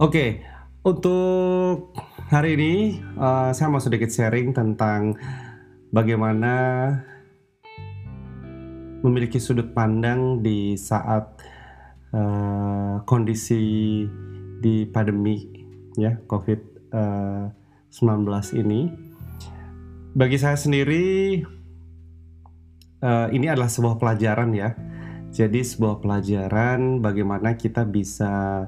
Oke, untuk hari ini uh, saya mau sedikit sharing tentang bagaimana memiliki sudut pandang di saat uh, kondisi di pandemi ya COVID-19 uh, ini. Bagi saya sendiri uh, ini adalah sebuah pelajaran ya. Jadi sebuah pelajaran bagaimana kita bisa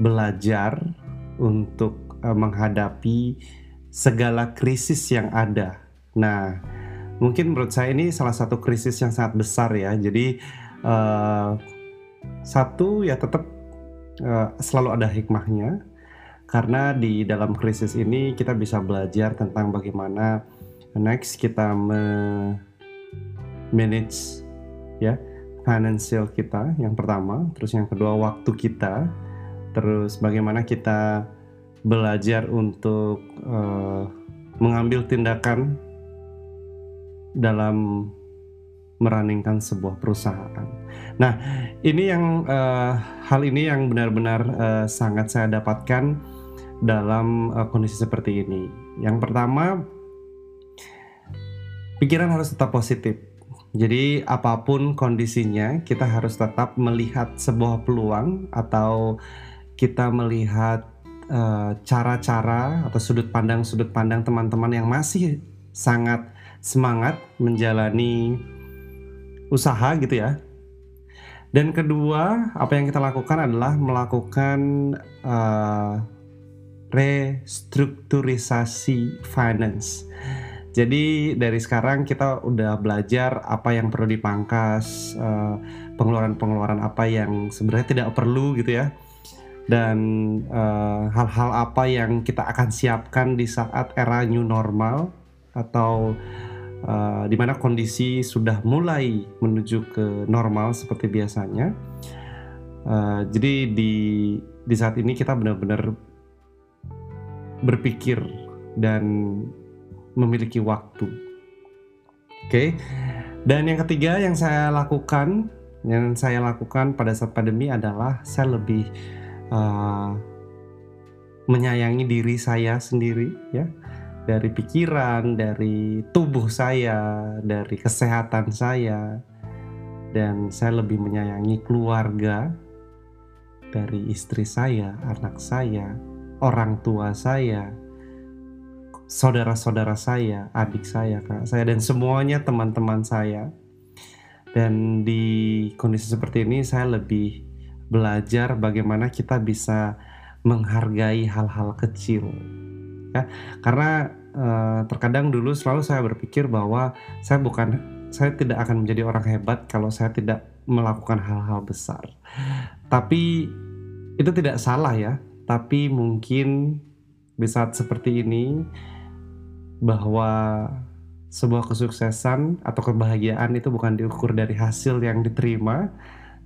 belajar untuk uh, menghadapi segala krisis yang ada. Nah, mungkin menurut saya ini salah satu krisis yang sangat besar ya. Jadi uh, satu ya tetap uh, selalu ada hikmahnya karena di dalam krisis ini kita bisa belajar tentang bagaimana next kita manage ya financial kita yang pertama, terus yang kedua waktu kita, terus bagaimana kita belajar untuk uh, mengambil tindakan dalam meraningkan sebuah perusahaan. Nah, ini yang uh, hal ini yang benar-benar uh, sangat saya dapatkan dalam uh, kondisi seperti ini. Yang pertama, pikiran harus tetap positif. Jadi apa pun kondisinya, kita harus tetap melihat sebuah peluang atau kita melihat cara-cara uh, atau sudut pandang sudut pandang teman-teman yang masih sangat semangat menjalani usaha gitu ya. Dan kedua, apa yang kita lakukan adalah melakukan uh, restrukturisasi finance. Jadi dari sekarang kita udah belajar apa yang perlu dipangkas, uh, pengeluaran-pengeluaran apa yang sebenarnya tidak perlu gitu ya, dan uh, hal-hal uh, apa yang kita akan siapkan di saat era new normal atau uh, di mana kondisi sudah mulai menuju ke normal seperti biasanya. Uh, jadi di di saat ini kita benar-benar berpikir dan memiliki waktu. Oke. Okay? Dan yang ketiga yang saya lakukan, yang saya lakukan pada saat pandemi adalah saya lebih uh, menyayangi diri saya sendiri, ya dari pikiran, dari tubuh saya, dari kesehatan saya, dan saya lebih menyayangi keluarga dari istri saya, anak saya, orang tua saya, saudara-saudara saya, adik saya, kakak saya, dan semuanya teman-teman saya. Dan di kondisi seperti ini, saya lebih belajar bagaimana kita bisa menghargai hal-hal kecil ya. Karena uh, terkadang dulu selalu saya berpikir bahwa saya bukan saya tidak akan menjadi orang hebat kalau saya tidak melakukan hal-hal besar. Tapi itu tidak salah ya. Tapi mungkin di saat seperti ini bahwa sebuah kesuksesan atau kebahagiaan itu bukan diukur dari hasil yang diterima,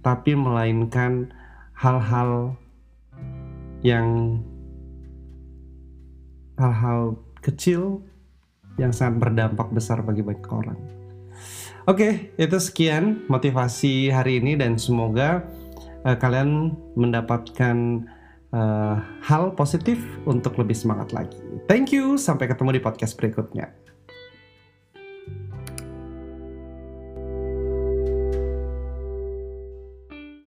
tapi melainkan hal-hal yang hal-hal kecil yang sangat berdampak besar bagi banyak orang. Oke, itu sekian motivasi hari ini dan semoga uh, kalian mendapatkan uh, hal positif untuk lebih semangat lagi. Thank you, sampai ketemu di podcast berikutnya.